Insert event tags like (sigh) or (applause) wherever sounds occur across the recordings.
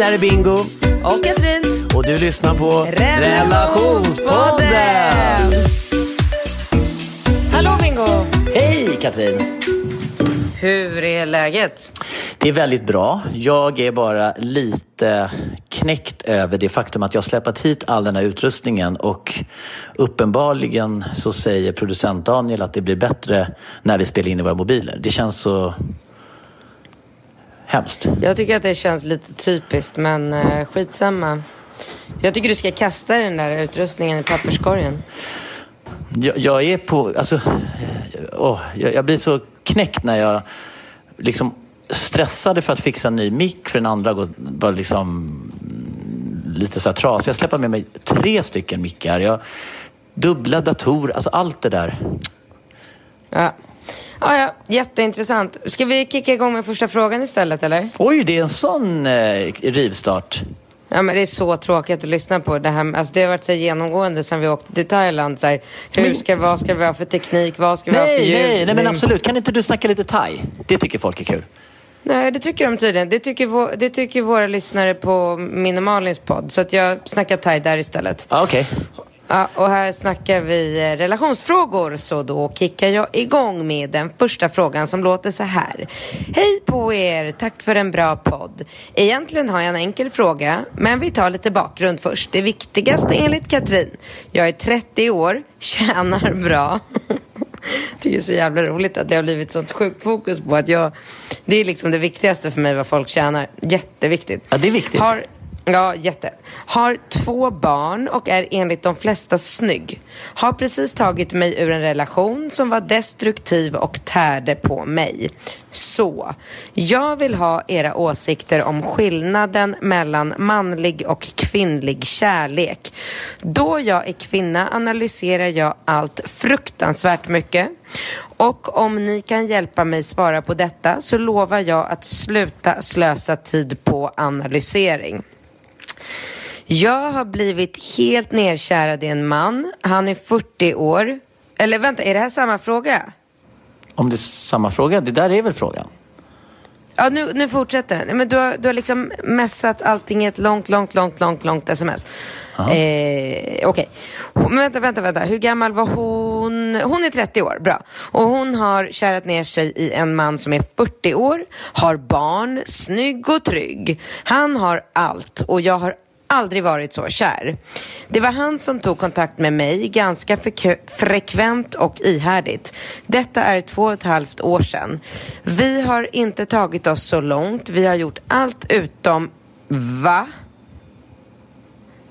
Där är Bingo. Och Katrin. Och du lyssnar på Relationspodden. Hallå Bingo! Hej Katrin! Hur är läget? Det är väldigt bra. Jag är bara lite knäckt över det faktum att jag släppt hit all den här utrustningen och uppenbarligen så säger producent Daniel att det blir bättre när vi spelar in i våra mobiler. Det känns så hemskt. Jag tycker att det känns lite typiskt, men uh, skitsamma. Jag tycker du ska kasta den där utrustningen i papperskorgen. Jag, jag är på, alltså, åh, jag, jag blir så knäckt när jag liksom stressade för att fixa en ny mick för den andra var liksom lite så här trasig. Jag släpper med mig tre stycken mickar. Jag, dubbla datorer, alltså allt det där. Ja. Ja, ja, jätteintressant. Ska vi kicka igång med första frågan istället, eller? Oj, det är en sån eh, rivstart. Ja, men det är så tråkigt att lyssna på. Det, här, alltså, det har varit så genomgående sedan vi åkte till Thailand. Så här, hur ska, vad ska vi ha för teknik? Vad ska vi nej, ha för ljud? Nej, nej, men absolut. Kan inte du snacka lite thai? Det tycker folk är kul. Nej, det tycker de tydligen. Det tycker, vår, det tycker våra lyssnare på min och Malins podd. Så att jag snackar thai där istället. Ah, Okej. Okay. Ja, och här snackar vi relationsfrågor, så då kickar jag igång med den första frågan som låter så här. Hej på er, tack för en bra podd. Egentligen har jag en enkel fråga, men vi tar lite bakgrund först. Det viktigaste enligt Katrin. Jag är 30 år, (laughs) tjänar bra. (laughs) det är så jävla roligt att det har blivit sånt sjukt fokus på att jag... Det är liksom det viktigaste för mig vad folk tjänar. Jätteviktigt. Ja, det är viktigt. Har Ja, jätte. Har två barn och är enligt de flesta snygg. Har precis tagit mig ur en relation som var destruktiv och tärde på mig. Så, jag vill ha era åsikter om skillnaden mellan manlig och kvinnlig kärlek. Då jag är kvinna analyserar jag allt fruktansvärt mycket. Och om ni kan hjälpa mig svara på detta så lovar jag att sluta slösa tid på analysering. Jag har blivit helt nerkärad i en man. Han är 40 år. Eller vänta, är det här samma fråga? Om det är samma fråga? Det där är väl frågan? Ja, nu, nu fortsätter den. Men du har, du har liksom messat allting i ett långt, långt, långt, långt, långt sms. Eh, Okej. Okay. Men vänta, vänta, vänta. Hur gammal var hon? Hon är 30 år, bra. Och hon har kärat ner sig i en man som är 40 år, har barn, snygg och trygg. Han har allt och jag har aldrig varit så kär. Det var han som tog kontakt med mig ganska frekvent och ihärdigt. Detta är två och ett halvt år sedan. Vi har inte tagit oss så långt. Vi har gjort allt utom... Va?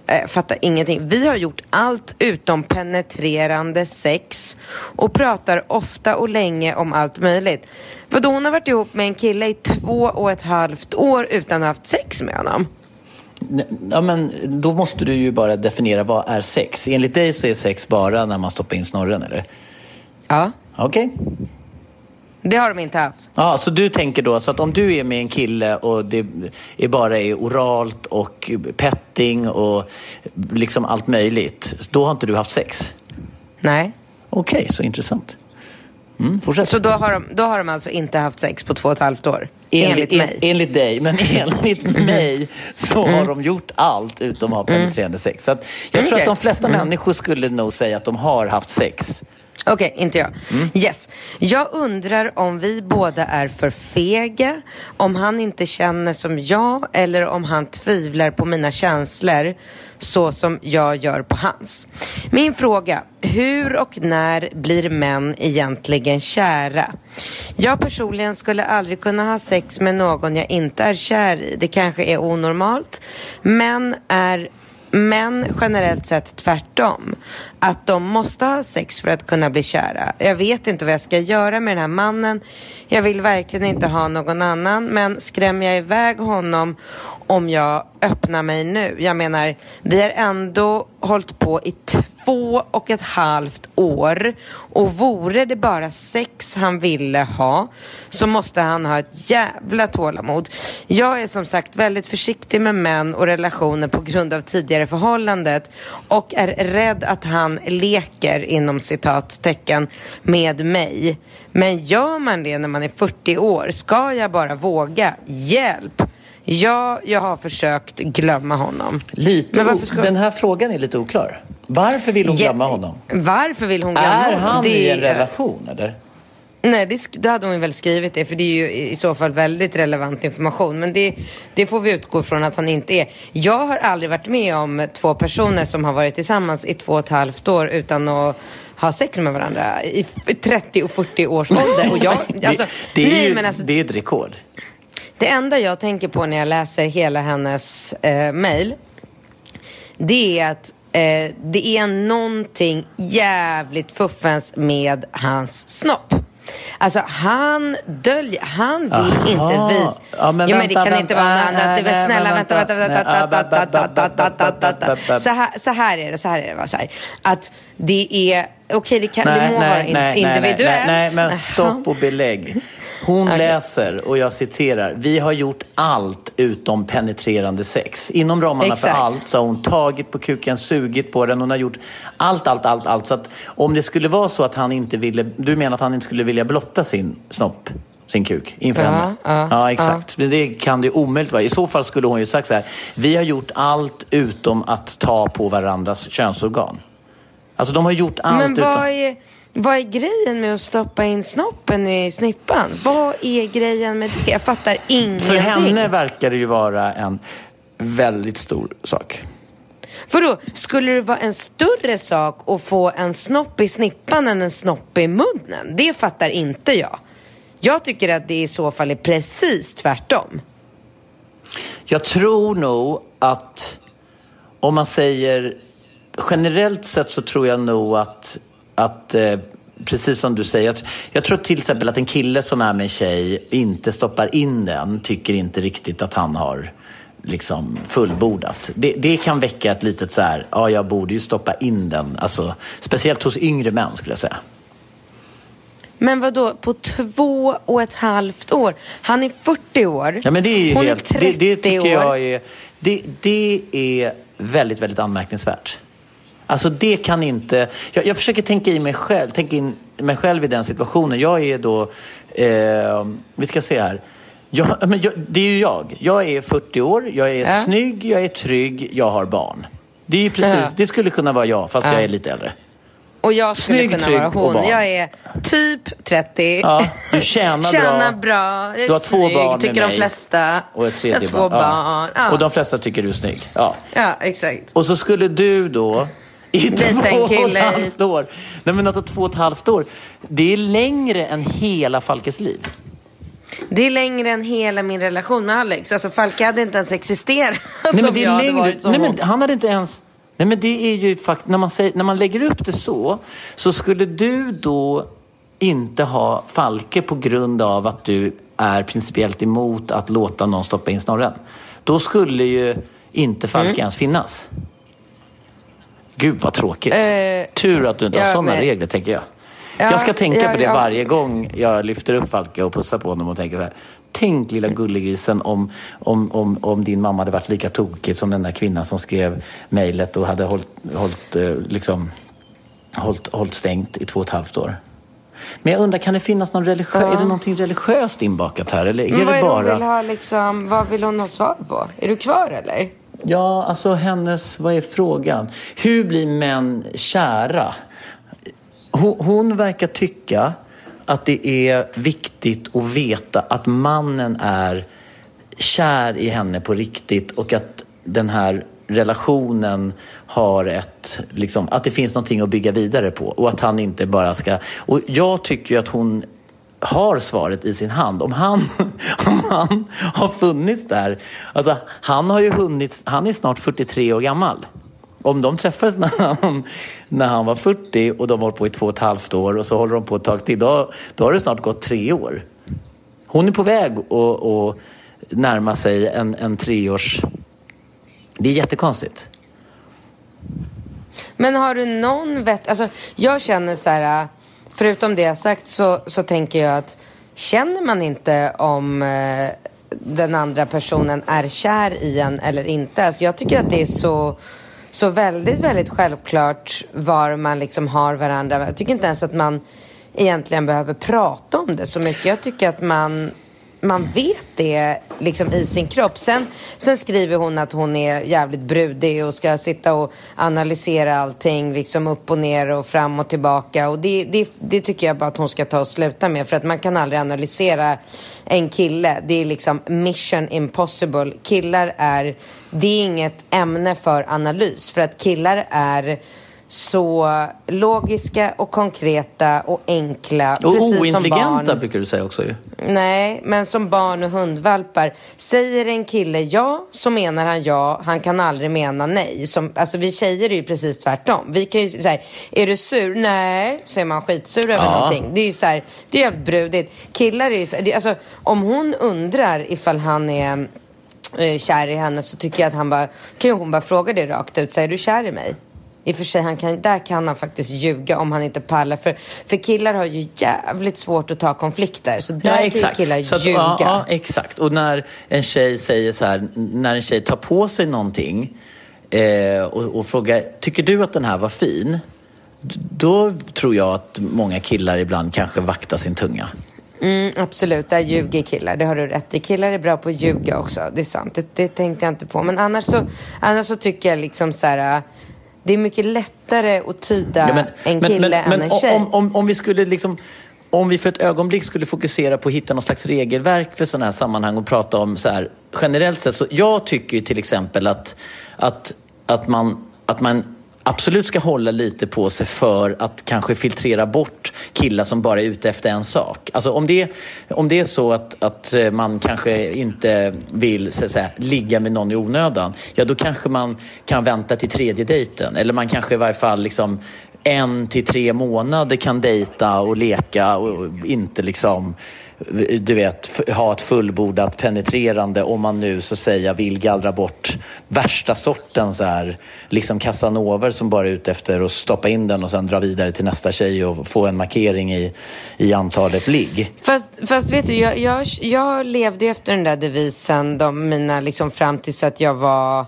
Eh, Jag fattar ingenting. Vi har gjort allt utom penetrerande sex och pratar ofta och länge om allt möjligt. Vadå, hon har varit ihop med en kille i två och ett halvt år utan att ha haft sex med honom? Ja, men då måste du ju bara definiera vad är sex. Enligt dig så är sex bara när man stoppar in snorren, eller? Ja. Okej. Okay. Det har de inte haft. Ja, så du tänker då så att om du är med en kille och det är bara är oralt och petting och liksom allt möjligt, då har inte du haft sex? Nej. Okej, okay, så intressant. Mm, fortsätt. Så då har, de, då har de alltså inte haft sex på två och ett halvt år? Enligt, enligt mig? En, enligt dig, men (laughs) enligt mig så mm. har de gjort allt utom att ha penetrerande sex. Så jag tror okay. att de flesta mm. människor skulle nog säga att de har haft sex. Okej, inte jag. Yes. Jag undrar om vi båda är för fega, om han inte känner som jag eller om han tvivlar på mina känslor så som jag gör på hans. Min fråga, hur och när blir män egentligen kära? Jag personligen skulle aldrig kunna ha sex med någon jag inte är kär i. Det kanske är onormalt, men är men generellt sett tvärtom. Att de måste ha sex för att kunna bli kära. Jag vet inte vad jag ska göra med den här mannen. Jag vill verkligen inte ha någon annan. Men skrämmer jag iväg honom om jag öppnar mig nu? Jag menar, vi har ändå hållit på i två och ett halvt år. Och vore det bara sex han ville ha så måste han ha ett jävla tålamod. Jag är som sagt väldigt försiktig med män och relationer på grund av tidigare förhållandet och är rädd att han leker inom citattecken med mig. Men gör man det när man är 40 år? Ska jag bara våga? Hjälp! Ja, jag har försökt glömma honom. Lite Men ska- Den här frågan är lite oklar. Varför vill hon Ja, glömma honom? Varför vill hon glömma Är honom? han Det i en är- relation eller? Nej, det, då hade hon väl skrivit det, för det är ju i så fall väldigt relevant information. Men det, det får vi utgå från att han inte är. Jag har aldrig varit med om två personer som har varit tillsammans i två och ett halvt år utan att ha sex med varandra i 30 och 40 års ålder. Och jag, (laughs) alltså, det, det, är nej, ju, men alltså, det är ett rekord. Det enda jag tänker på när jag läser hela hennes eh, mail, det är att eh, det är någonting jävligt fuffens med hans snopp. Alltså han döljer, han vill Aha. inte visa. Ja, men jo, men det kan vänta. inte vara något Nej, annat. Det är väl nej, snälla, vänta, vänta, vänta. Nej. Så här, är det, så här är det, så här. Att det är, okej det, kan, det må vara in, individuellt. Nej, nej, men stopp och belägg. Hon Okej. läser, och jag citerar, vi har gjort allt utom penetrerande sex. Inom ramarna Exakt. för allt så har hon tagit på kuken, sugit på den, hon har gjort allt, allt, allt, allt. Så att om det skulle vara så att han inte ville, du menar att han inte skulle vilja blotta sin snopp? Sin kuk inför Ja, henne? ja, ja, exakt. Men det kan det omöjligt vara. I så fall skulle hon ju sagt så här, vi har gjort allt utom att ta på varandras könsorgan. Alltså de har gjort allt Men vad är, vad är grejen med att stoppa in snoppen i snippan? Vad är grejen med det? Jag fattar ingenting. För henne verkar det ju vara en väldigt stor sak. För då, skulle det vara en större sak att få en snopp i snippan än en snopp i munnen? Det fattar inte jag. Jag tycker att det i så fall är precis tvärtom. Jag tror nog att om man säger generellt sett så tror jag nog att, att eh, precis som du säger, jag, jag tror till exempel att en kille som är med en tjej inte stoppar in den, tycker inte riktigt att han har liksom fullbordat. Det, det kan väcka ett litet så här, ja jag borde ju stoppa in den. Alltså, speciellt hos yngre män skulle jag säga. Men vad då på två och ett halvt år? Han är 40 år. Ja, men det är ju Hon helt, är det, 30 det tycker år. jag är, det, det är väldigt, väldigt anmärkningsvärt. Alltså det kan inte, jag, jag försöker tänka i mig själv, tänka in mig själv i den situationen. Jag är då, eh, vi ska se här. Jag, men jag, det är ju jag. Jag är 40 år, jag är Ja. snygg, jag är trygg, jag har barn. Det är ju precis, Ja. det skulle kunna vara jag fast Ja. jag är lite äldre. Och jag skulle Snygg, kunna trygg vara hon. barn. Jag är typ 30. Ja, du tjänar (laughs) Tjänar bra. bra. Jag är Du har två snygg, barn med tycker de mig. flesta. Och ett jag har tredje två barn. barn. Ja. Och de flesta tycker du är snygg. Ja. ja, exakt. Och så skulle du då i två och ett halvt år. Nej men alltså två och ett halvt år. Det är längre än hela Falkes liv. Det är längre än hela min relation med Alex. Alltså Falke hade inte ens existerat Nej men det jag är hade längre. varit som Nej men han hade inte ens... Nej men det är ju faktiskt... När man, säger, när man lägger upp det så, så skulle du då inte ha Falke på grund av att du är principiellt emot att låta någon stoppa in snorren. Då skulle ju inte Falke Mm. ens finnas. Gud vad tråkigt. Eh, Tur att du inte har ja, sådana men- regler tänker jag. Ja, jag ska tänka ja, på det ja. varje gång jag lyfter upp Falke och pussar på honom och tänker så här. Tänk lilla gullegrisen om, om, om, om din mamma hade varit lika tokig som den där kvinnan som skrev mejlet och hade hållit, hållit, eh, liksom, hållit, hållit stängt i två och ett halvt år. Men jag undrar, kan det finnas någon religiö- är det någonting religiöst inbakat här? Eller är Men vad det bara... vill ha liksom, vad vill hon ha svar på? Är du kvar eller? Ja, alltså hennes, vad är frågan? Hur blir män kära? hon, hon verkar tycka att det är viktigt att veta att mannen är kär i henne på riktigt och att den här relationen har ett, liksom, att det finns någonting att bygga vidare på och att han inte bara ska... Och jag tycker ju att hon har svaret i sin hand. Om han, (laughs) om han har funnits där. Alltså, han har ju hunnit, han är snart 43 år gammal. Om de träffades när han, när han var 40 och de har hållit på i två och ett halvt år och så håller de på ett tag till, då, då har det snart gått tre år. Hon är på väg att, att närma sig en, en treårs... Det är jättekonstigt. Men har du någon vett... Alltså, jag känner så här, förutom det jag sagt så, så tänker jag att känner man inte om eh, den andra personen är kär i en eller inte? Alltså, jag tycker att det är så, så väldigt, väldigt självklart var man liksom har varandra. Jag tycker inte ens att man egentligen behöver prata om det så mycket. Jag tycker att man man vet det liksom i sin kropp. Sen, sen skriver hon att hon är jävligt brudig och ska sitta och analysera allting liksom upp och ner och fram och tillbaka. Och det, det, det tycker jag bara att hon ska ta och sluta med. För att man kan aldrig analysera en kille. Det är liksom mission impossible. Killar är, det är inget ämne för analys. För att killar är så logiska och konkreta och enkla. Och ointelligenta brukar du säga också ju. Nej, men som barn och hundvalpar. Säger en kille ja, så menar han ja. Han kan aldrig mena nej. Som, alltså vi tjejer är ju precis tvärtom. Vi kan ju säga, är du sur? Nej, så är man skitsur över ja. någonting. Det är ju så här, det är jävligt brudigt. Killar är ju så här, det, alltså om hon undrar ifall han är eh, kär i henne så tycker jag att han bara, kan ju hon bara fråga det rakt ut. Säger du kär i mig? I och för sig, han kan, där kan han faktiskt ljuga om han inte pallar. För, för killar har ju jävligt svårt att ta konflikter. Så där ja, exakt. kan killar så att, ljuga. Ja, ja, exakt. Och när en tjej säger så här, när en tjej tar på sig någonting eh, och, och frågar, tycker du att den här var fin? Då tror jag att många killar ibland kanske vaktar sin tunga. Mm, absolut, där ljuger killar. Det har du rätt i. Killar är bra på att ljuga också. Det är sant. Det, det tänkte jag inte på. Men annars så, annars så tycker jag liksom så här det är mycket lättare att tyda ja, men, en kille men, men, än en tjej. Om, om, om vi skulle liksom... Om vi för ett ögonblick skulle fokusera på att hitta någon slags regelverk för sådana här sammanhang och prata om så här generellt sett. Så jag tycker till exempel att, att, att, man, att man absolut ska hålla lite på sig för att kanske filtrera bort killar som bara är ute efter en sak. Alltså om det, om det är så att, att eh, man kanske inte vill så säga, ligga med någon i onödan, ja då kanske man kan vänta till tredje dejten. Eller man kanske i varje fall liksom en till tre månader kan dejta och leka och inte liksom du vet, ha ett fullbordat penetrerande om man nu så att säga vill gallra bort värsta sorten så här, liksom casanover som bara är ute efter att stoppa in den och sen dra vidare till nästa tjej och få en markering i, i antalet ligg. Fast, fast vet du, jag, jag, jag levde efter den där devisen de, mina, liksom, fram tills att jag var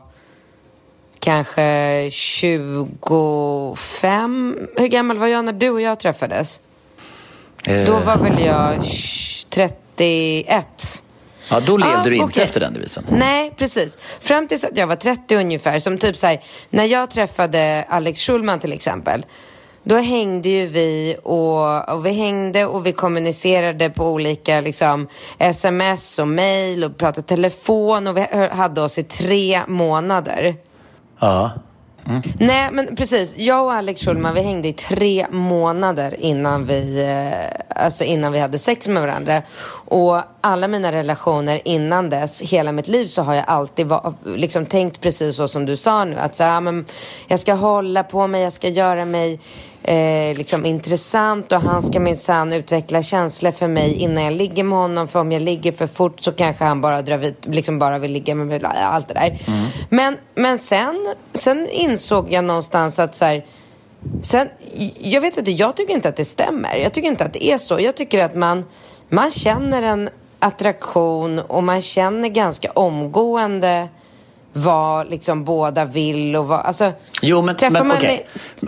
kanske 25. Hur gammal var jag när du och jag träffades? Eh. Då var väl jag 31. Ja, då levde ah, du inte okay. efter den devisen. Nej, precis. Fram tills att jag var 30 ungefär, som typ så här, när jag träffade Alex Schulman till exempel, då hängde ju vi och, och, vi hängde och vi kommunicerade på olika liksom, sms och mail och pratade telefon och vi hade oss i tre månader. Ja. Mm. Nej, men precis. Jag och Alex Schulman, vi hängde i tre månader innan vi, eh, alltså innan vi hade sex med varandra. Och alla mina relationer innan dess, hela mitt liv, så har jag alltid var, liksom tänkt precis så som du sa nu. Att så, ja, men jag ska hålla på mig, jag ska göra mig eh, liksom intressant och han ska minsann utveckla känslor för mig innan jag ligger med honom. För om jag ligger för fort så kanske han bara, drar vid, liksom bara vill ligga med mig. Allt det där. Mm. Men, men sen, sen insåg jag någonstans att så här, Sen, jag vet inte, jag tycker inte att det stämmer. Jag tycker inte att det är så. Jag tycker att man, man känner en attraktion och man känner ganska omgående vad liksom båda vill och vad, alltså... Jo, men, men man... Okay.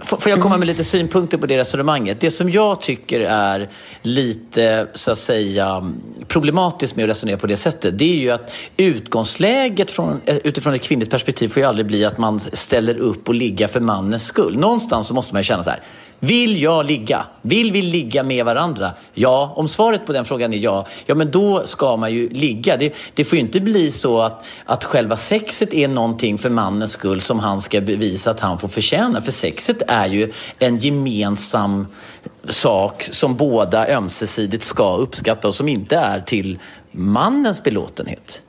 Får jag komma med lite synpunkter på det resonemanget? Det som jag tycker är lite, så att säga, problematiskt med att resonera på det sättet, det är ju att utgångsläget från, eh, utifrån ett kvinnligt perspektiv får ju aldrig bli att man ställer upp och ligga för mannens skull. Någonstans så måste man ju känna så här, vill jag ligga? Vill vi ligga med varandra? Ja, om svaret på den frågan är ja, ja men då ska man ju ligga. Det, det får ju inte bli så att, att själva sexet är någonting för mannens skull som han ska bevisa att han får förtjäna. För sexet är ju en gemensam sak som båda ömsesidigt ska uppskatta och som inte är till mannens belåtenhet.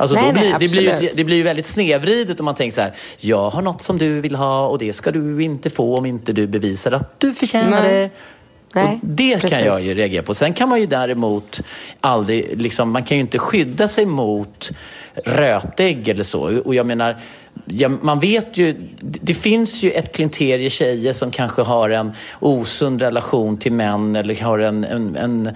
Alltså Nej, då blir, nej, det, blir ju, det blir ju väldigt snedvridet om man tänker så här. Jag har något som du vill ha och det ska du inte få om inte du bevisar att du förtjänar Nej. det. Nej, det precis. kan jag ju reagera på. Sen kan man ju däremot aldrig, liksom, man kan ju inte skydda sig mot rötägg eller så. Och jag menar, ja, man vet ju, det finns ju ett klinterie tjejer som kanske har en osund relation till män eller har en, en, en,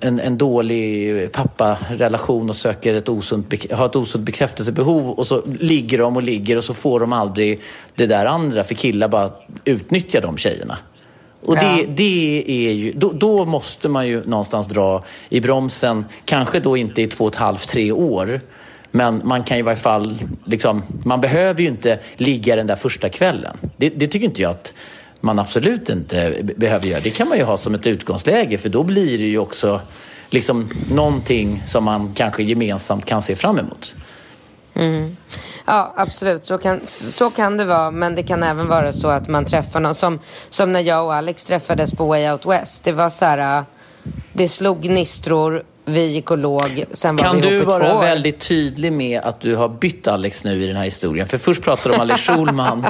en, en dålig papparelation och söker ett osunt, har ett osunt bekräftelsebehov och så ligger de och ligger och så får de aldrig det där andra för killar bara utnyttjar de tjejerna. Och Ja. det, det är ju, då, då måste man ju någonstans dra i bromsen. Kanske då inte i två och ett halvt, tre år. Men man kan ju i varje fall, liksom, man behöver ju inte ligga den där första kvällen. Det, det tycker inte jag att man absolut inte behöver göra. Det kan man ju ha som ett utgångsläge för då blir det ju också liksom någonting som man kanske gemensamt kan se fram emot. Mm. Ja, absolut. Så kan, så kan det vara. Men det kan även vara så att man träffar någon. Som, som när jag och Alex träffades på Way Out West. Det var så här... Äh, det slog gnistror. Vi gick och låg. Sen var Kan vi du ihop i två vara år. väldigt tydlig med att du har bytt Alex nu i den här historien? För först pratade du om Alex Schulman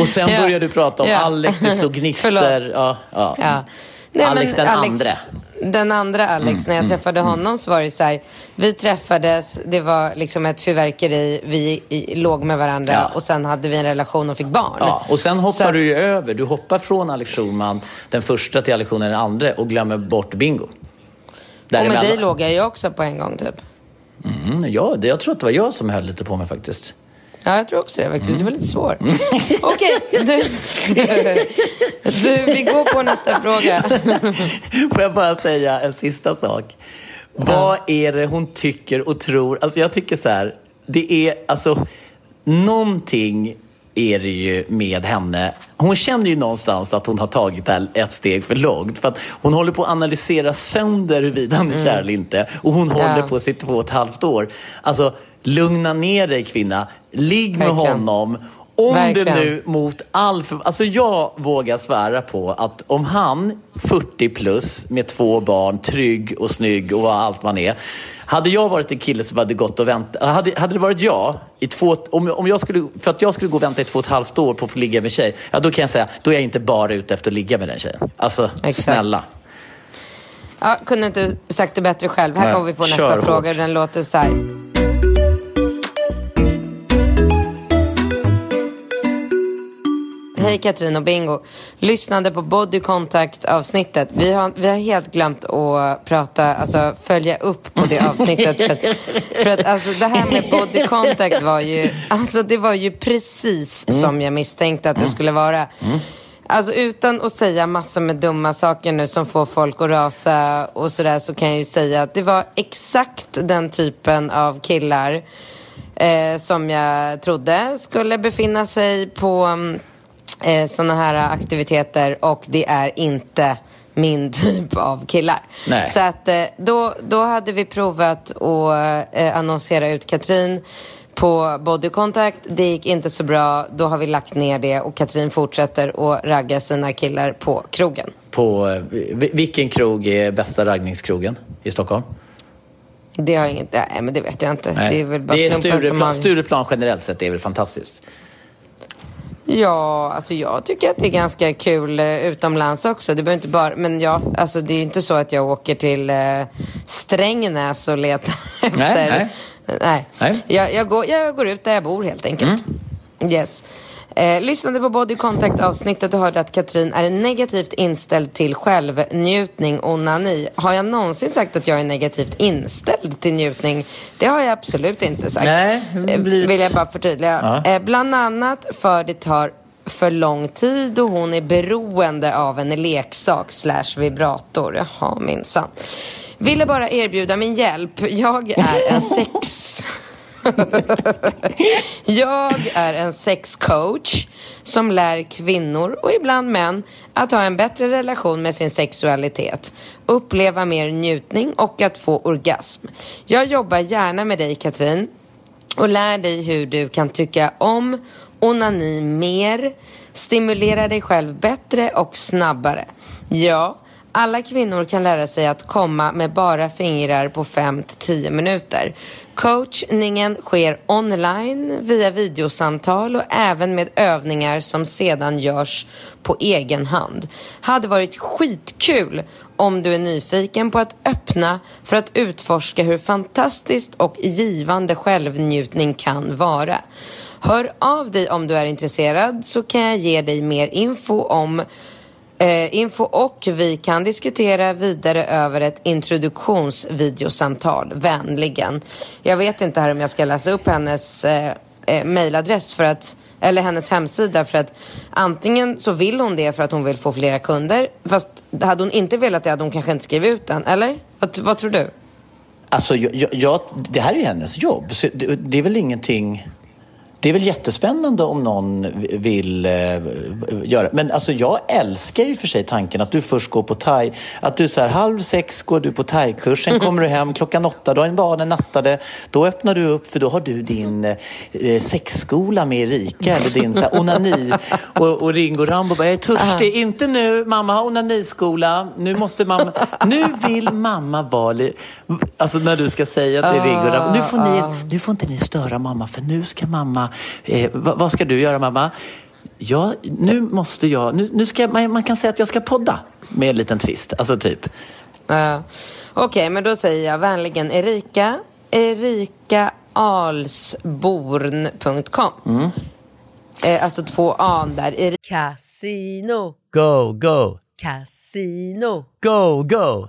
och sen Ja. började du prata om Ja. Alex, det slog. Förlåt. Ja, ja. Ja. Nej, Alex den andra. Den andra Alex, Mm, när jag träffade honom så var det så här, vi träffades, det var liksom ett fyrverkeri, vi i, låg med varandra Ja. och sen hade vi en relation och fick barn. Ja, och sen hoppar Så- du ju över. Du hoppar från Alex Schulman, den första till Alex Schulman, den andra och glömmer bort Bingo. Och med dig låg jag ju också på en gång typ. Mm, ja, det, jag tror att det var jag som höll lite på mig faktiskt. Ja, jag tror också det faktiskt. Du var lite svår. Mm. (laughs) Okej, du, (laughs) du, vi går på nästa fråga. (laughs) Får jag bara säga en sista sak? Vad är det hon tycker och tror? Alltså jag tycker så här, det är alltså någonting är det ju med henne. Hon känner ju någonstans att hon har tagit det här ett steg för långt. För att hon håller på att analysera sönder huruvida han är kär eller inte. Och hon håller på sitt två och ett halvt år. Alltså, lugna ner dig kvinna. Ligg med honom. Om Verkligen. det nu mot all för... Alltså jag vågar svära på att om han, 40 plus, med två barn, trygg och snygg och allt man är. Hade jag varit en kille som hade gått och väntat, hade, hade det varit jag, i två, om, om jag skulle, för att jag skulle gå och vänta i två och ett halvt år på att få ligga med tjej, ja då kan jag säga, då är jag inte bara ute efter att ligga med den tjejen. Alltså, Exakt. snälla. Ja, kunde inte sagt det bättre själv. Här går vi på kör nästa hårt. fråga. Den låter så här. Hej Katrin och Bingo. Lyssnade på Body Contact avsnittet. Vi har, vi har helt glömt att prata, alltså följa upp på det avsnittet. för att, för att alltså, det här med Body Contact var ju, alltså det var ju precis som jag misstänkte att det skulle vara. Alltså utan att säga massor med dumma saker nu som får folk att rasa och sådär så kan jag ju säga att det var exakt den typen av killar eh, som jag trodde skulle befinna sig på mm, eh, sådana här aktiviteter och det är inte min (laughs) typ av killar. Nej. Så att eh, då, då hade vi provat att eh, annonsera ut Katrin på Body Contact. Det gick inte så bra. Då har vi lagt ner det och Katrin fortsätter att ragga sina killar på krogen. På, eh, vi- vilken krog är bästa raggningskrogen i Stockholm? Det har jag inget, nej men det vet jag inte. Det är väl bara det är Stureplan, har... Stureplan generellt sett är väl fantastiskt. Ja, alltså jag tycker att det är ganska kul eh, utomlands också. Det behöver inte bara, men ja, alltså det är inte så att jag åker till eh, Strängnäs och letar (laughs) efter... nej. nej. Nej. Mm. Jag, jag, går, jag går ut där jag bor helt enkelt. Yes. Eh, lyssnade på Body Contact avsnittet och hörde att Katrin är negativt inställd till självnjutning och onani. Har jag någonsin sagt att jag är negativt inställd till njutning? Det har jag absolut inte sagt. Nej, Eh, blir ett- Vill jag bara förtydliga. Ja. Eh, bland annat för det tar för lång tid och hon är beroende av en leksak slash vibrator. Jaha, minsann. Ville bara erbjuda min hjälp. Jag är en (laughs) sex... (laughs) jag är en sexcoach som lär kvinnor och ibland män att ha en bättre relation med sin sexualitet, uppleva mer njutning och att få orgasm. Jag jobbar gärna med dig Katrin och lär dig hur du kan tycka om onani mer, stimulera dig själv bättre och snabbare. Ja, alla kvinnor kan lära sig att komma med bara fingrar på 5-10 minuter. Coachningen sker online via videosamtal och även med övningar som sedan görs på egen hand. Hade varit skitkul om du är nyfiken på att öppna för att utforska hur fantastiskt och givande självnjutning kan vara. Hör av dig om du är intresserad så kan jag ge dig mer info om eh, info och vi kan diskutera vidare över ett introduktionsvideosamtal. Vänligen. Jag vet inte här om jag ska läsa upp hennes eh, eh, för att, eller hennes hemsida för att antingen så vill hon det för att hon vill få flera kunder fast hade hon inte velat det hade hon kanske inte skrivit ut den, eller? Vad, vad tror du? Alltså, jag, jag, det här är ju hennes jobb. Så det, det är väl ingenting... Det är väl jättespännande om någon vill eh, göra Men alltså jag älskar ju för sig tanken att du först går på thai. Att du så här, halv sex går du på thai-kurs, sen kommer du hem klockan åtta, då är barnen nattade. Då öppnar du upp för då har du din eh, sexskola med Erika eller din så här, onani. (laughs) Och, och Ringo Rambo bara, jag är törstig. Inte nu, mamma har onaniskola. Nu måste mamma... Nu vill mamma vara. Alltså när du ska säga till Ringo Rambo, nu får, ni, nu får inte ni störa mamma för nu ska mamma eh, vad, ska du göra mamma? Ja, nu måste jag, nu, nu ska man, man kan säga att jag ska podda med en liten twist, alltså typ. Uh, Okej, okay, men då säger jag vänligen Erika, erikaalsborn.com. Mm. Eh, alltså två A där. Casino. Go, go. Casino. Go, go.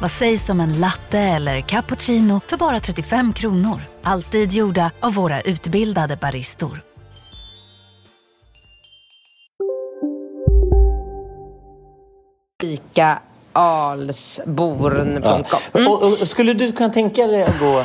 Vad sägs om en latte eller cappuccino för bara 35 kronor? Alltid gjorda av våra utbildade baristor. Ika alsborn.com. Mm. Och, och, skulle du kunna tänka dig att gå...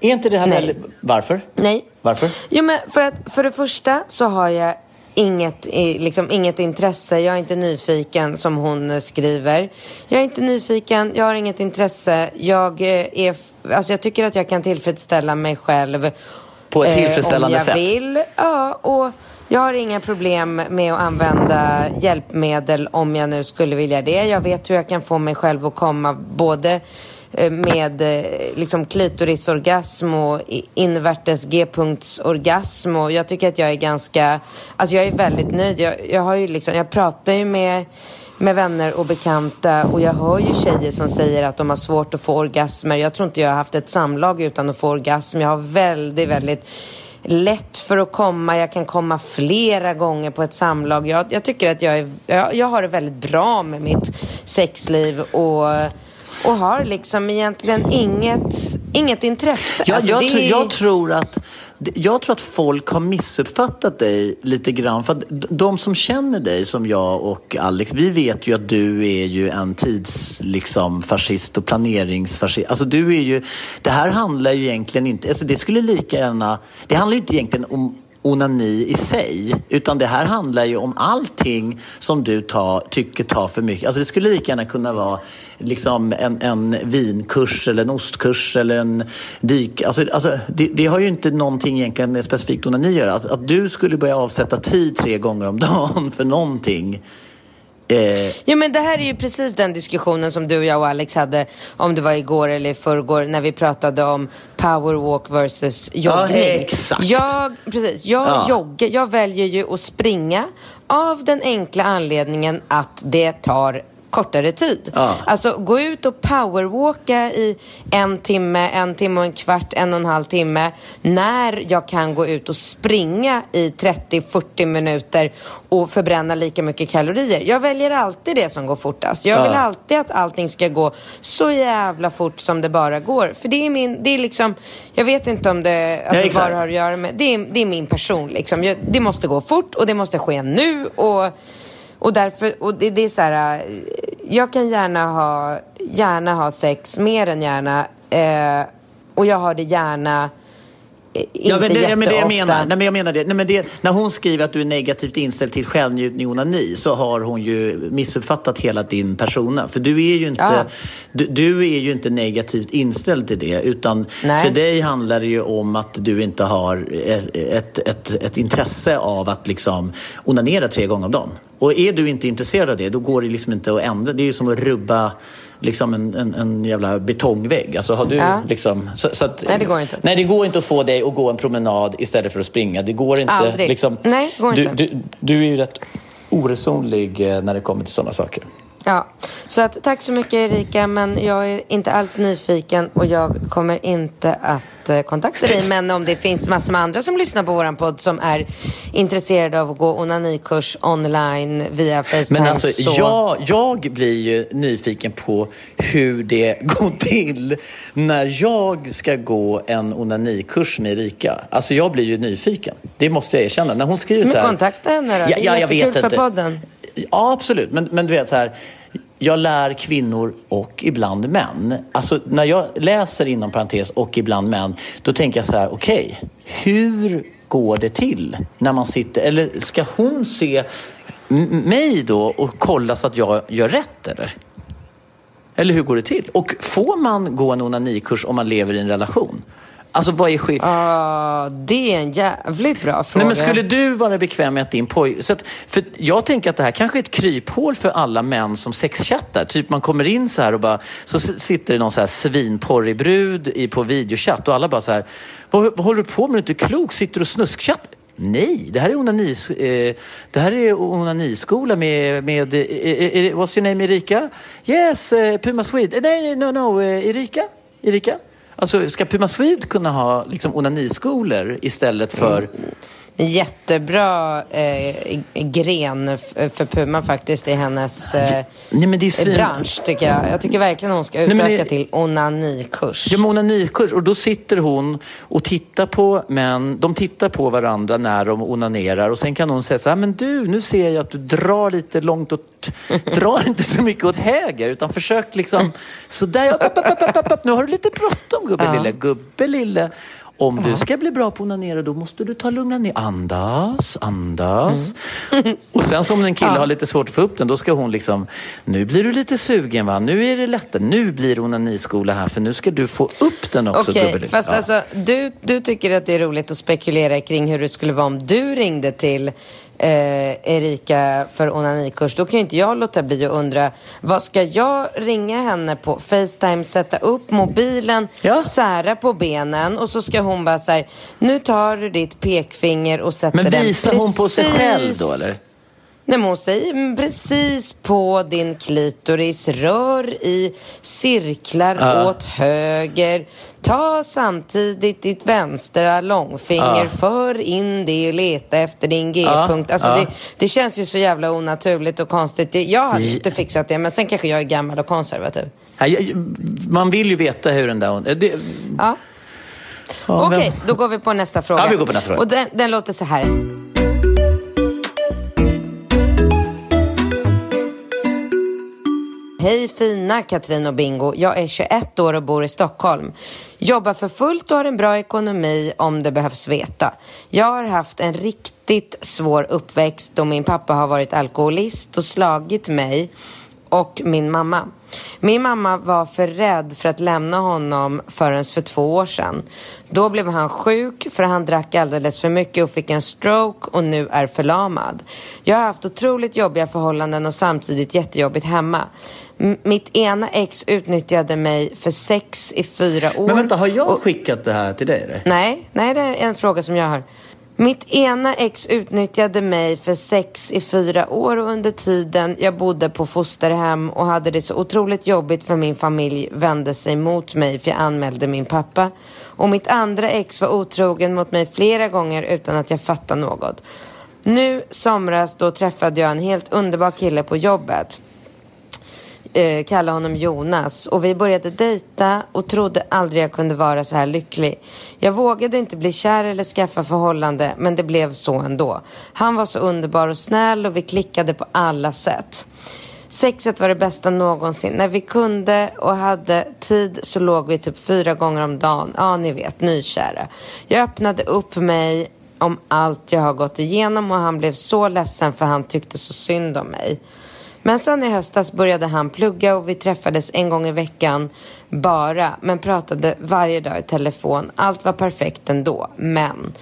Är inte det här Nej. väldigt... Varför? Nej. Varför? Jo, men för, att, för det första så har jag inget, liksom, inget intresse. Jag är inte nyfiken som hon skriver. Jag är inte nyfiken, jag har inget intresse. Jag, eh, är, alltså, jag tycker att jag kan tillfredsställa mig själv. På ett tillfredsställande eh, om jag sätt? vill. Ja, och jag har inga problem med att använda hjälpmedel om jag nu skulle vilja det. Jag vet hur jag kan få mig själv att komma både Eh, Eh, med eh, liksom klitorisorgasm och invärtes g-punktsorgasm och jag tycker att jag är ganska, alltså jag är väldigt nöjd. Jag, jag har ju liksom, jag pratar ju med med vänner och bekanta och jag hör ju tjejer som säger att de har svårt att få orgasmer. Jag tror inte jag har haft ett samlag utan att få orgasm. Jag har väldigt, väldigt lätt för att komma. Jag kan komma flera gånger på ett samlag. Jag, jag tycker att jag, är, jag, jag har det väldigt bra med mitt sexliv och och har liksom egentligen inget, inget intresse. Ja, alltså, jag, det... tror, jag, tror att, jag tror att folk har missuppfattat dig lite grann. För de som känner dig som jag och Alex, vi vet ju att du är ju en tidsfascist liksom, och planeringsfascist. Alltså du är ju, det här handlar ju egentligen inte, alltså det skulle lika gärna, det handlar ju inte egentligen om onani i sig. Utan det här handlar ju om allting som du tar, tycker tar för mycket. Alltså det skulle lika gärna kunna vara liksom en, en vinkurs eller en ostkurs eller en dyk... Alltså, alltså det, det, har ju inte någonting egentligen med specifikt onani att göra. Att, att du skulle börja avsätta tid tre gånger om dagen för någonting Eh... Jo men det här är ju precis den diskussionen som du, och jag och Alex hade om det var igår eller i förrgår när vi pratade om powerwalk versus joggning. Ja, exakt. Jag, precis, jag ja. joggar, jag väljer ju att springa av den enkla anledningen att det tar kortare tid. Ja. Alltså gå ut och powerwalka i en timme, en timme och en kvart, en och en halv timme när jag kan gå ut och springa i 30-40 minuter och förbränna lika mycket kalorier. Jag väljer alltid det som går fortast. Jag vill ja. alltid att allting ska gå så jävla fort som det bara går. För det är min, det är liksom, jag vet inte om det, alltså ja, vad det har att göra med, det är, det är min person liksom. Jag, det måste gå fort och det måste ske nu och och därför, och det, det, är så här, eh, jag kan gärna ha, gärna ha sex, mer än gärna. Eh, och jag har det gärna inte ja, men det, jätteofta. Men det jag menar, nej, men jag menar det. Nej, men det. När hon skriver att du är negativt inställd till självnjutning och onani så har hon ju missuppfattat hela din persona. För du är ju inte, ja. du, du, är ju inte negativt inställd till det. Utan nej. för dig handlar det ju om att du inte har ett, ett, ett, ett intresse av att liksom onanera tre gånger om dagen. Och är du inte intresserad av det, då går det liksom inte att ändra. Det är ju som att rubba liksom en, en, en jävla betongvägg. Alltså har du ja. liksom, så, så att, nej, det går inte. Nej, det går inte att få dig att gå en promenad istället för att springa. Det går inte. Aldrig. Liksom, nej, det går du, inte. Du, du är ju rätt oresonlig eh, när det kommer till sådana saker. Ja, så att, tack så mycket Erika, men jag är inte alls nyfiken och jag kommer inte att eh, kontakta dig. Men om det finns massor med andra som lyssnar på våran podd som är intresserade av att gå onanikurs online via Facetime. Men alltså, så... jag, jag blir ju nyfiken på hur det (laughs) går till när jag ska gå en onanikurs med Erika. Alltså jag blir ju nyfiken. Det måste jag erkänna. När hon skriver men så här... kontakta henne då. Ja, det är ja, jättekul för podden. Ja, absolut. Men, men du vet så här. Jag lär kvinnor och ibland män. Alltså när jag läser inom parentes och ibland män, då tänker jag så här, okej, okay, hur går det till när man sitter, eller ska hon se mig då och kolla så att jag gör rätt eller? Eller hur går det till? Och får man gå en onanikurs om man lever i en relation? Alltså vad är skillnaden? Uh, det är en jävligt bra fråga. Nej, men skulle du vara bekväm med att din pojke... För jag tänker att det här kanske är ett kryphål för alla män som sexchattar. Typ man kommer in så här och bara... Så sitter det någon så här svinporrig brud i, på videochatt och alla bara så här... Vad, vad håller du på med? Du är inte klok. Sitter du och snuskchattar? Nej, det här är, onanis, eh, det här är onaniskola med, med eh, eh, eh what's your name Erika? Yes, eh, Puma Swede. Nej, no, no, Erika? Erika? Alltså, ska Puma Swede kunna ha liksom, onaniskolor istället för mm jättebra eh, gren för Puma faktiskt i hennes eh, Nej, men det är svin... bransch tycker jag. Jag tycker verkligen hon ska utöka Nej, det... till onanikurs. Ja, onanikurs. Och då sitter hon och tittar på män. De tittar på varandra när de onanerar och sen kan hon säga så här, men du, nu ser jag att du drar lite långt åt, (laughs) drar inte så mycket åt höger utan försök liksom sådär, upp, upp, upp, upp, upp. nu har du lite bråttom gubbe ja. lille, gubbe lille. Om du ska bli bra på att onanera då måste du ta lugna ner. Andas, andas. Mm. Och sen som en kille ja. har lite svårt att få upp den, då ska hon liksom, nu blir du lite sugen va, nu är det lättare, nu blir onaniskola här för nu ska du få upp den också. Okej, okay, fast ja. alltså du, du tycker att det är roligt att spekulera kring hur det skulle vara om du ringde till eh, Erika för onanikurs, då kan ju inte jag låta bli att undra, vad ska jag ringa henne på Facetime, sätta upp mobilen, ja. sära på benen och så ska hon bara så nu tar du ditt pekfinger och sätter den Men visar hon på sig själv då eller? Nej, men hon säger precis på din klitoris, rör i cirklar Ja. åt höger. Ta samtidigt ditt vänstra långfinger, Ja. för in det och leta efter din G-punkt. Alltså ja. det, det känns ju så jävla onaturligt och konstigt. Jag hade inte fixat det, men sen kanske jag är gammal och konservativ. Man vill ju veta hur den där... Det, Ja. Okej, men- då går vi på nästa fråga. Ja, vi går på nästa fråga. Och den, den låter så här. Hej fina Katrin och Bingo. Jag är 21 år och bor i Stockholm. Jobbar för fullt och har en bra ekonomi om det behövs veta. Jag har haft en riktigt svår uppväxt då min pappa har varit alkoholist och slagit mig och min mamma. Min mamma var för rädd för att lämna honom förrän för två år sedan. Då blev han sjuk för han drack alldeles för mycket och fick en stroke och nu är förlamad. Jag har haft otroligt jobbiga förhållanden och samtidigt jättejobbigt hemma. Mitt ena ex utnyttjade mig för sex i fyra år. Men vänta, har jag och- skickat det här till dig? Eller? Nej, nej det är en fråga som jag har. Mitt ena ex utnyttjade mig för sex i fyra år och under tiden jag bodde på fosterhem och hade det så otroligt jobbigt för min familj vände sig mot mig för jag anmälde min pappa. Och mitt andra ex var otrogen mot mig flera gånger utan att jag fattade något. Nu somras då träffade jag en helt underbar kille på jobbet eh, kalla honom Jonas och vi började dejta och trodde aldrig jag kunde vara så här lycklig. Jag vågade inte bli kär eller skaffa förhållande men det blev så ändå. Han var så underbar och snäll och vi klickade på alla sätt. Sexet var det bästa någonsin. När vi kunde och hade tid så låg vi typ fyra gånger om dagen. Ja, ni vet, nykära. Jag öppnade upp mig om allt jag har gått igenom och han blev så ledsen för han tyckte så synd om mig. Men sen i höstas började han plugga och vi träffades en gång i veckan bara, men pratade varje dag i telefon. Allt var perfekt ändå, men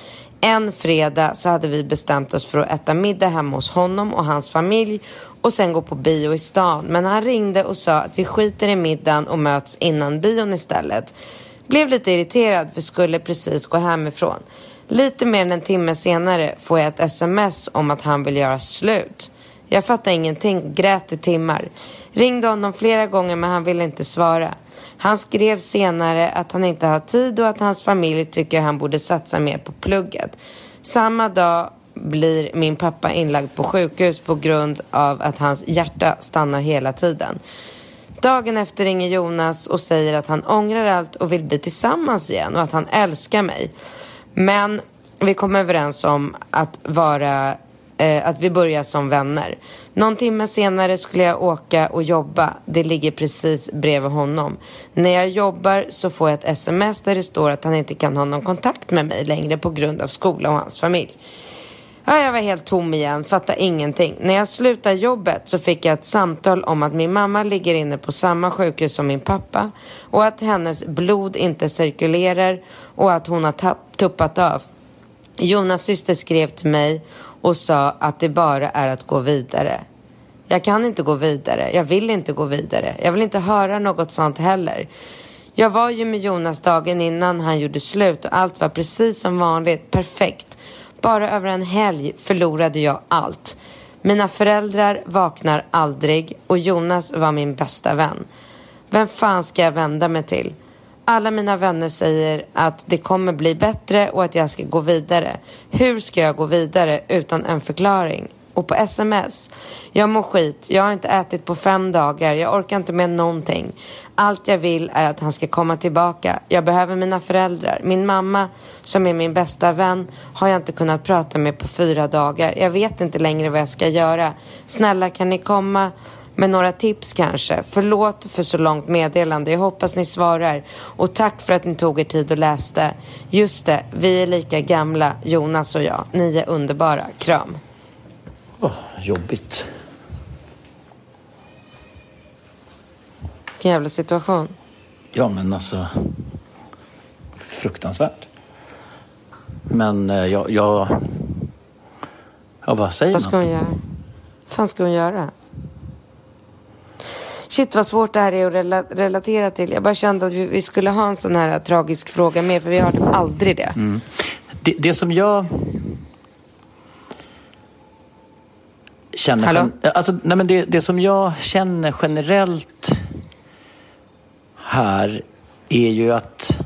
en fredag så hade vi bestämt oss för att äta middag hemma hos honom och hans familj och sen gå på bio i stan. Men han ringde och sa att vi skiter i middagen och möts innan bion istället. Blev lite irriterad för skulle precis gå hemifrån. Lite mer än en timme senare får jag ett sms om att han vill göra slut. Jag fattade ingenting, grät i timmar. Ringde honom flera gånger men han ville inte svara. Han skrev senare att han inte har tid och att hans familj tycker han borde satsa mer på plugget. Samma dag blir min pappa inlagd på sjukhus på grund av att hans hjärta stannar hela tiden. Dagen efter ringer Jonas och säger att han ångrar allt och vill bli tillsammans igen och att han älskar mig. Men vi kom överens om att vara eh, att vi börjar som vänner. Någon timme senare skulle jag åka och jobba. Det ligger precis bredvid honom. När jag jobbar så får jag ett sms där det står att han inte kan ha någon kontakt med mig längre på grund av skola och hans familj. Ja, jag var helt tom igen, fattade ingenting. När jag slutade jobbet så fick jag ett samtal om att min mamma ligger inne på samma sjukhus som min pappa och att hennes blod inte cirkulerar och att hon har tuppat av. Jonas syster skrev till mig och sa att det bara är att gå vidare. Jag kan inte gå vidare. Jag vill inte gå vidare. Jag vill inte höra något sånt heller. Jag var ju med Jonas dagen innan han gjorde slut och allt var precis som vanligt. Perfekt. Bara över en helg förlorade jag allt. Mina föräldrar vaknar aldrig och Jonas var min bästa vän. Vem fan ska jag vända mig till? Alla mina vänner säger att det kommer bli bättre och att jag ska gå vidare. Hur ska jag gå vidare utan en förklaring? Och på sms. Jag mår skit. Jag har inte ätit på fem dagar. Jag orkar inte med någonting. Allt jag vill är att han ska komma tillbaka. Jag behöver mina föräldrar. Min mamma, som är min bästa vän, har jag inte kunnat prata med på fyra dagar. Jag vet inte längre vad jag ska göra. Snälla, kan ni komma? Med några tips kanske. Förlåt för så långt meddelande. Jag hoppas ni svarar. Och tack för att ni tog er tid och läste. Just det, vi är lika gamla, Jonas och jag. Ni är underbara. Kram. Åh, jobbigt. Vilken jävla situation. Ja, men alltså... Fruktansvärt. Men eh, jag... jag ja, vad säger Vad ska man? hon göra? Vad fan ska hon göra? Shit vad svårt det här är att rela relatera till. Jag bara kände att vi, vi skulle ha en sån här tragisk fråga med för vi har typ aldrig det. Det, det som jag... känner... Hallå? Alltså, nej, men det, det som jag känner generellt här är ju att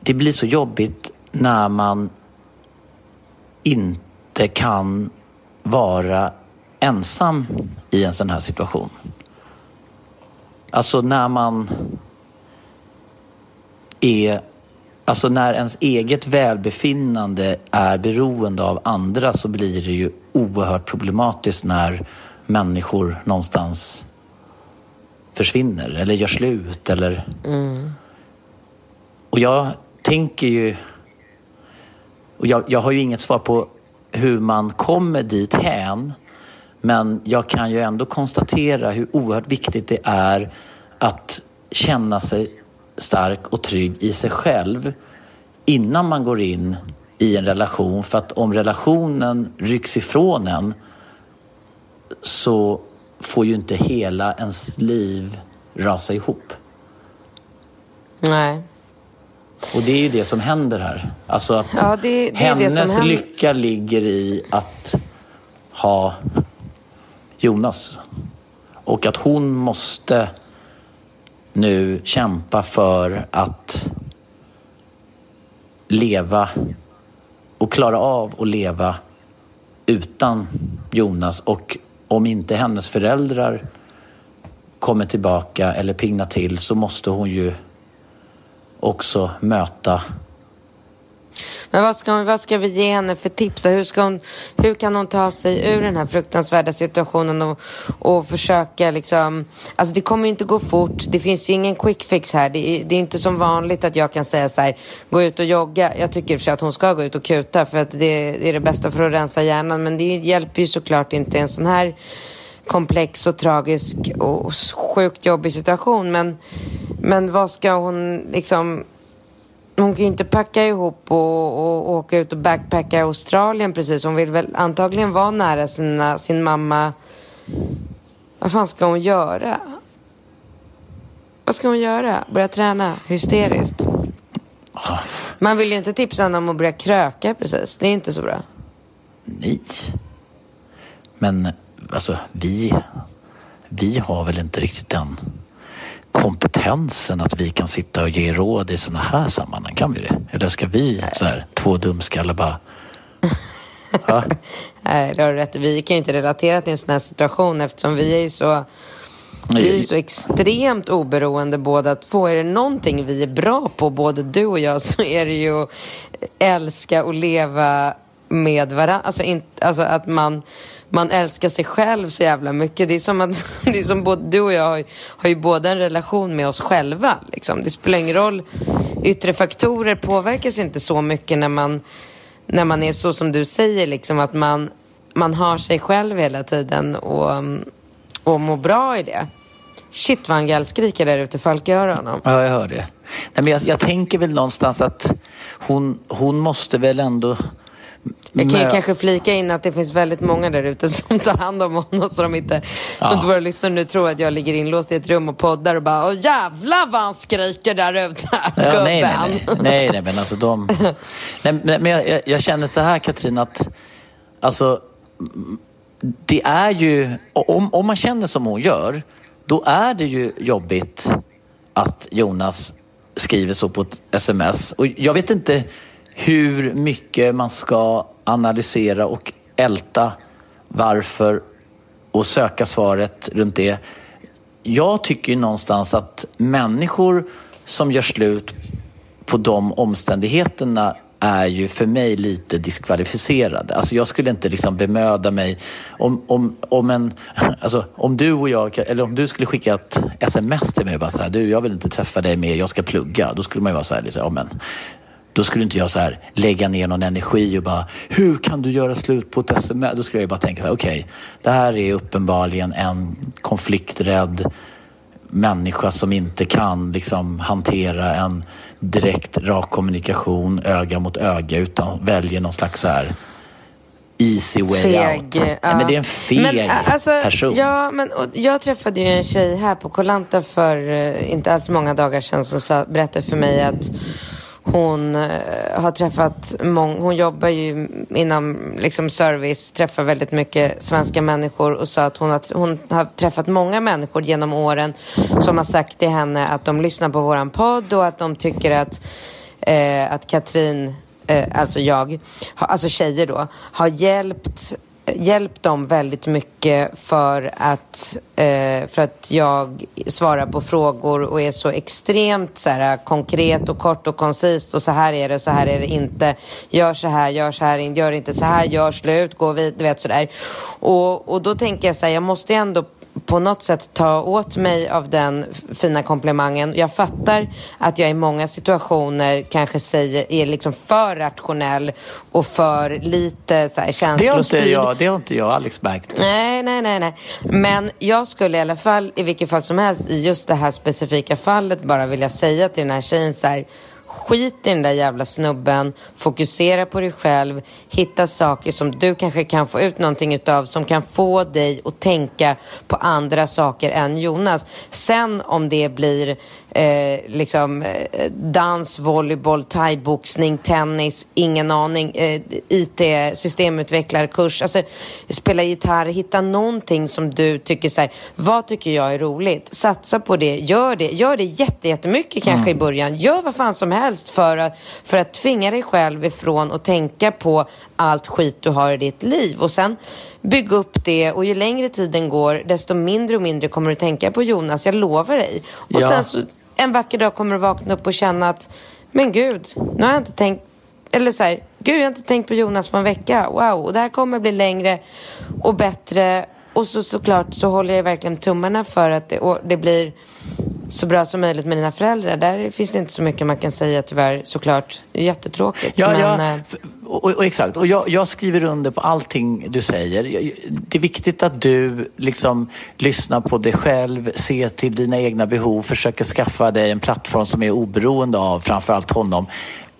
det blir så jobbigt när man inte kan vara ensam i en sån här situation. Alltså när man är... Alltså när ens eget välbefinnande är beroende av andra så blir det ju oerhört problematiskt när människor någonstans försvinner eller gör slut eller... Och jag tänker ju... Och jag, jag har ju inget svar på hur man kommer dit hän. Men jag kan ju ändå konstatera hur oerhört viktigt det är att känna sig stark och trygg i sig själv innan man går in i en relation. För att om relationen rycks ifrån en så får ju inte hela ens liv rasa ihop. Nej. Och det är ju det som händer här. Alltså att Ja, det- det hennes lycka ligger i att ha Jonas. Och att hon måste nu kämpa för att leva och klara av att leva utan Jonas. Och om inte hennes föräldrar kommer tillbaka eller pignar till så måste hon ju också möta men vad ska, vad ska vi ge henne för tips då? Hur, ska hon, hur kan hon ta sig ur den här fruktansvärda situationen och, och försöka liksom... Alltså det kommer ju inte gå fort. Det finns ju ingen quick fix här. Det är, det är inte som vanligt att jag kan säga så här, gå ut och jogga. Jag tycker i och för sig att hon ska gå ut och kuta för att det, det är det bästa för att rensa hjärnan. Men det hjälper ju såklart inte en sån här komplex och tragisk och sjukt jobbig situation. Men, men vad ska hon liksom... Hon kan ju inte packa ihop och, och, åka ut och backpacka i Australien precis. Hon vill väl antagligen vara nära sina, sin mamma. Vad fan ska hon göra? Vad ska hon göra? Börja träna hysteriskt? Man vill ju inte tipsa henne om att börja kröka precis. Det är inte så bra. Nej. Men alltså, vi, vi har väl inte riktigt den kompetensen att vi kan sitta och ge råd i sådana här sammanhang. Kan vi det? Eller ska vi, så här, två dumskallar bara... Va? (laughs) Nej, det har du rätt. Vi kan ju inte relatera till en sån här situation eftersom vi är ju så... Vi är ju så extremt oberoende båda två. Är det någonting vi är bra på, både du och jag, (laughs) så är det ju att älska och leva med varandra. Alltså, in, alltså att man, man älskar sig själv så jävla mycket. Det är som att (laughs) det är som både, du och jag har, ju- har ju båda en relation med oss själva. Liksom. Det spelar ingen roll. Yttre faktorer påverkas inte så mycket när man, när man är så som du säger, liksom, att man, man har sig själv hela tiden och, och mår bra i det. Shit vad han gallskriker där ute, Falk hör honom. Ja, jag hör det. Nej, men jag, jag tänker väl någonstans att hon, hon måste väl ändå... Jag kan ju mö- kanske flika in att det finns väldigt många där ute som tar hand om honom så de inte, så Ja. inte våra lyssnare nu tror att jag ligger inlåst i ett rum och poddar och bara Åh jävlar vad han skriker där ute, Ja, gubben. nej, nej, nej, nej, nej, men alltså de... Nej, men jag, jag, känner så här Katrin att alltså det är ju, om, om man känner som hon gör, då är det ju jobbigt att Jonas skriver så på ett sms. Och jag vet inte hur mycket man ska analysera och älta varför och söka svaret runt det. Jag tycker ju någonstans att människor som gör slut på de omständigheterna är ju för mig lite diskvalificerade. Alltså jag skulle inte liksom bemöda mig om, om, om en, (laughs) alltså om du och jag, eller om du skulle skicka ett sms till mig och bara så här, du jag vill inte träffa dig mer, jag ska plugga. Då skulle man ju vara så här, liksom, ja, men, då skulle inte jag så här lägga ner någon energi och bara, hur kan du göra slut på ett sms? Då skulle jag bara tänka, okej, det här är uppenbarligen en konflikträdd människa som inte kan liksom hantera en direkt rak kommunikation öga mot öga utan väljer någon slags så här easy way out. Nej, men det är en feg Men, alltså, person. Ja, men och, jag träffade ju en tjej här på Kolanta för eh, inte alls många dagar sedan som sa, berättade för mig att hon eh, har träffat många, hon jobbar ju inom liksom service, träffar väldigt mycket svenska människor och sa att hon har, hon har träffat många människor genom åren som har sagt till henne att de lyssnar på våran podd och att de tycker att, eh, att Katrin eh, alltså jag, alltså tjejer då, har hjälpt hjälpt dem väldigt mycket för att, eh, för att jag svarar på frågor och är så extremt så här, konkret och kort och koncist och så här är det och så här är det inte. Gör så här, gör så här, gör inte så här, gör slut, gå vidare, du vet sådär. Och, och då tänker jag så här, jag måste ju ändå på något sätt ta åt mig av den fina komplimangen. Jag fattar att jag i många situationer kanske säger, är liksom för rationell och för lite så här känslostyrd. Det har inte jag, det har inte jag Alex märkt. Nej, nej, nej, nej. Men jag skulle i alla fall, i vilket fall som helst, i just det här specifika fallet bara vilja säga till den här tjejen så här, Skit i den där jävla snubben, fokusera på dig själv, hitta saker som du kanske kan få ut någonting utav som kan få dig att tänka på andra saker än Jonas. Sen om det blir eh, liksom eh, dans, volleyboll, thaiboxning, tennis, ingen aning, eh, IT, systemutvecklarkurs, alltså spela gitarr, hitta någonting som du tycker så här, vad tycker jag är roligt? Satsa på det, gör det, gör det jättemycket kanske mm. i början, gör vad fan som helst för att, för att tvinga dig själv ifrån att tänka på allt skit du har i ditt liv och sen bygga upp det och ju längre tiden går desto mindre och mindre kommer du tänka på Jonas, jag lovar dig. Och ja. sen så en vacker dag kommer du vakna upp och känna att men gud, nu har jag inte tänkt eller så här, gud jag har inte tänkt på Jonas på en vecka, wow, och det här kommer bli längre och bättre. Och så såklart så håller jag verkligen tummarna för att det, det blir så bra som möjligt med dina föräldrar. Där finns det inte så mycket man kan säga tyvärr såklart. Det är jättetråkigt. Ja, men, ja, eh, och, och, exakt. Och jag, jag, skriver under på allting du säger. Det är viktigt att du liksom lyssnar på dig själv, ser till dina egna behov, försöker skaffa dig en plattform som är oberoende av framförallt honom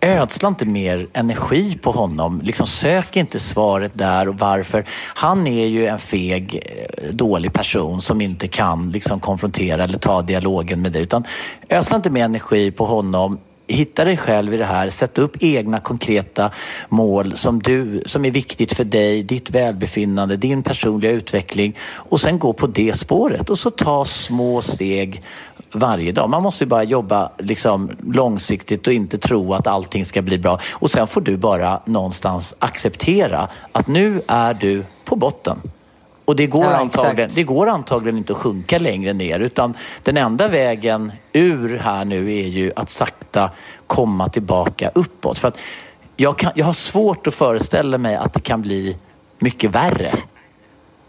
ödsla inte mer energi på honom. Liksom sök inte svaret där och varför. Han är ju en feg, eh, dålig person som inte kan liksom konfrontera eller ta dialogen med dig. Utan ödsla inte mer energi på honom hitta dig själv i det här, sätt upp egna konkreta mål som, du, som är viktigt för dig, ditt välbefinnande, din personliga utveckling och sen gå på det spåret och så ta små steg varje dag. Man måste ju bara jobba liksom långsiktigt och inte tro att allting ska bli bra. Och sen får du bara någonstans acceptera att nu är du på botten. Och det går, ja, antagligen, det går antagligen inte att sjunka längre ner utan den enda vägen ur här nu är ju att sakta komma tillbaka uppåt. För att jag, kan, jag har svårt att föreställa mig att det kan bli mycket värre.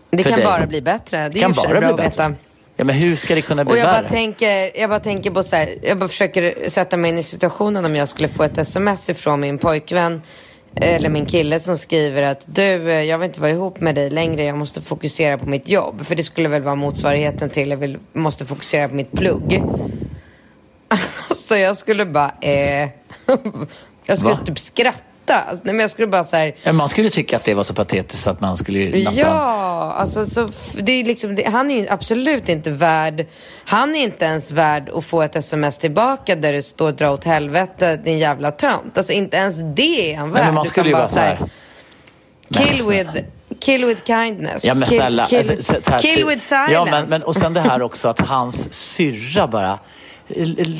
Det kan dig. bara bli bättre. Det är kan bara att veta. Ja, men hur ska det kunna bli och jag värre? Bara tänker, jag bara tänker på så här, jag bara försöker sätta mig in i situationen om jag skulle få ett sms ifrån min pojkvän eller min kille som skriver att du, eh, jag vill inte vara ihop med dig längre, jag måste fokusera på mitt jobb. För det skulle väl vara motsvarigheten till, jag vill, måste fokusera på mitt plugg. (laughs) Så jag skulle bara, eh, (laughs) jag skulle Va? typ skratta Alltså, nej, men jag skulle bara så här... Man skulle tycka att det var så patetiskt att man skulle nästan... Ja, alltså så, det är liksom, det, han är absolut inte värd... Han är inte ens värd att få ett sms tillbaka där det står dra åt helvete din jävla tönt. Alltså inte ens det är han värd. Nej, men man skulle ju vara så här... Kill with... Kill with kindness. Ja men snälla. Kill, kill, alltså, här, kill typ- with silence. Ja men, men och sen det här också att hans syrra bara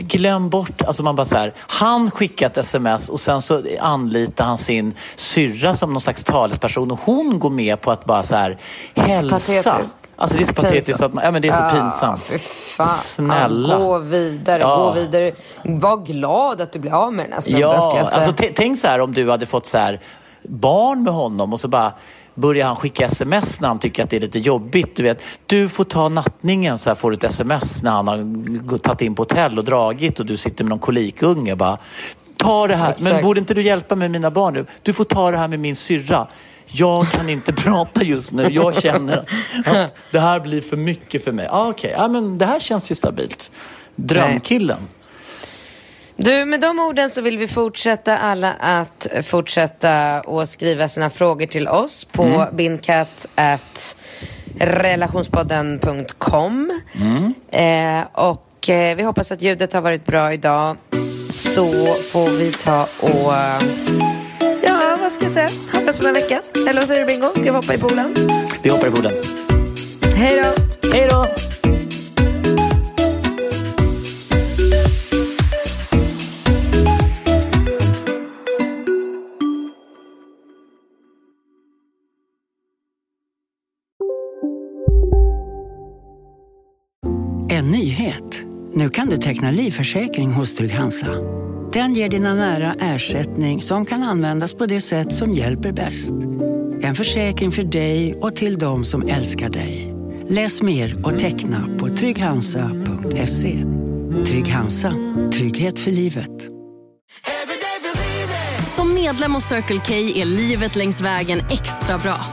glöm bort, alltså man bara så här, han skickar ett sms och sen så anlitar han sin syrra som någon slags talesperson och hon går med på att bara så här hälsa. Patetiskt. Alltså det är så patetiskt att man, ja men det är så pinsamt. Ja, fan. Snälla. Gå vidare, ja. gå vidare. Var glad att du blir av med den här snubben ja, ska jag säga. Alltså tänk så här om du hade fått så här barn med honom och så bara börjar han skicka sms när han tycker att det är lite jobbigt. Du vet, du får ta nattningen så här får du ett sms när han har tagit in på hotell och dragit och du sitter med någon kolikunge. Bara, ta det här, Exakt. men borde inte du hjälpa med mina barn nu? Du får ta det här med min syrra. Jag kan inte (laughs) prata just nu. Jag känner att det här blir för mycket för mig. Ah, Okej, okay. ah, men det här känns ju stabilt. Drömkillen. Nej. Du, med de orden så vill vi fortsätta alla att fortsätta och skriva sina frågor till oss på mm. bindkatt.relationspodden.com. Mm. Eh, och eh, vi hoppas att ljudet har varit bra idag. så får vi ta och... Ja, vad ska jag säga? Höras om en vecka. Eller vad säger du Bingo? Ska vi hoppa i poolen? Vi hoppar i poolen. Hej då! Hej då! Nu kan du teckna livförsäkring hos Trygg-Hansa. Den ger dina nära ersättning som kan användas på det sätt som hjälper bäst. En försäkring för dig och till de som älskar dig. Läs mer och teckna på trygghansa.se. Trygg Hansa. Trygghet för livet. Som medlem hos Circle K är livet längs vägen extra bra.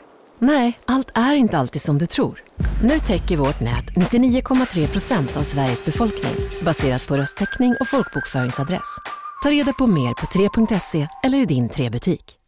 Nej, allt är inte alltid som du tror. Nu täcker vårt nät 99,3 procent av Sveriges befolkning baserat på röstteckning och folkbokföringsadress. Ta reda på mer på 3.se eller i din 3-butik.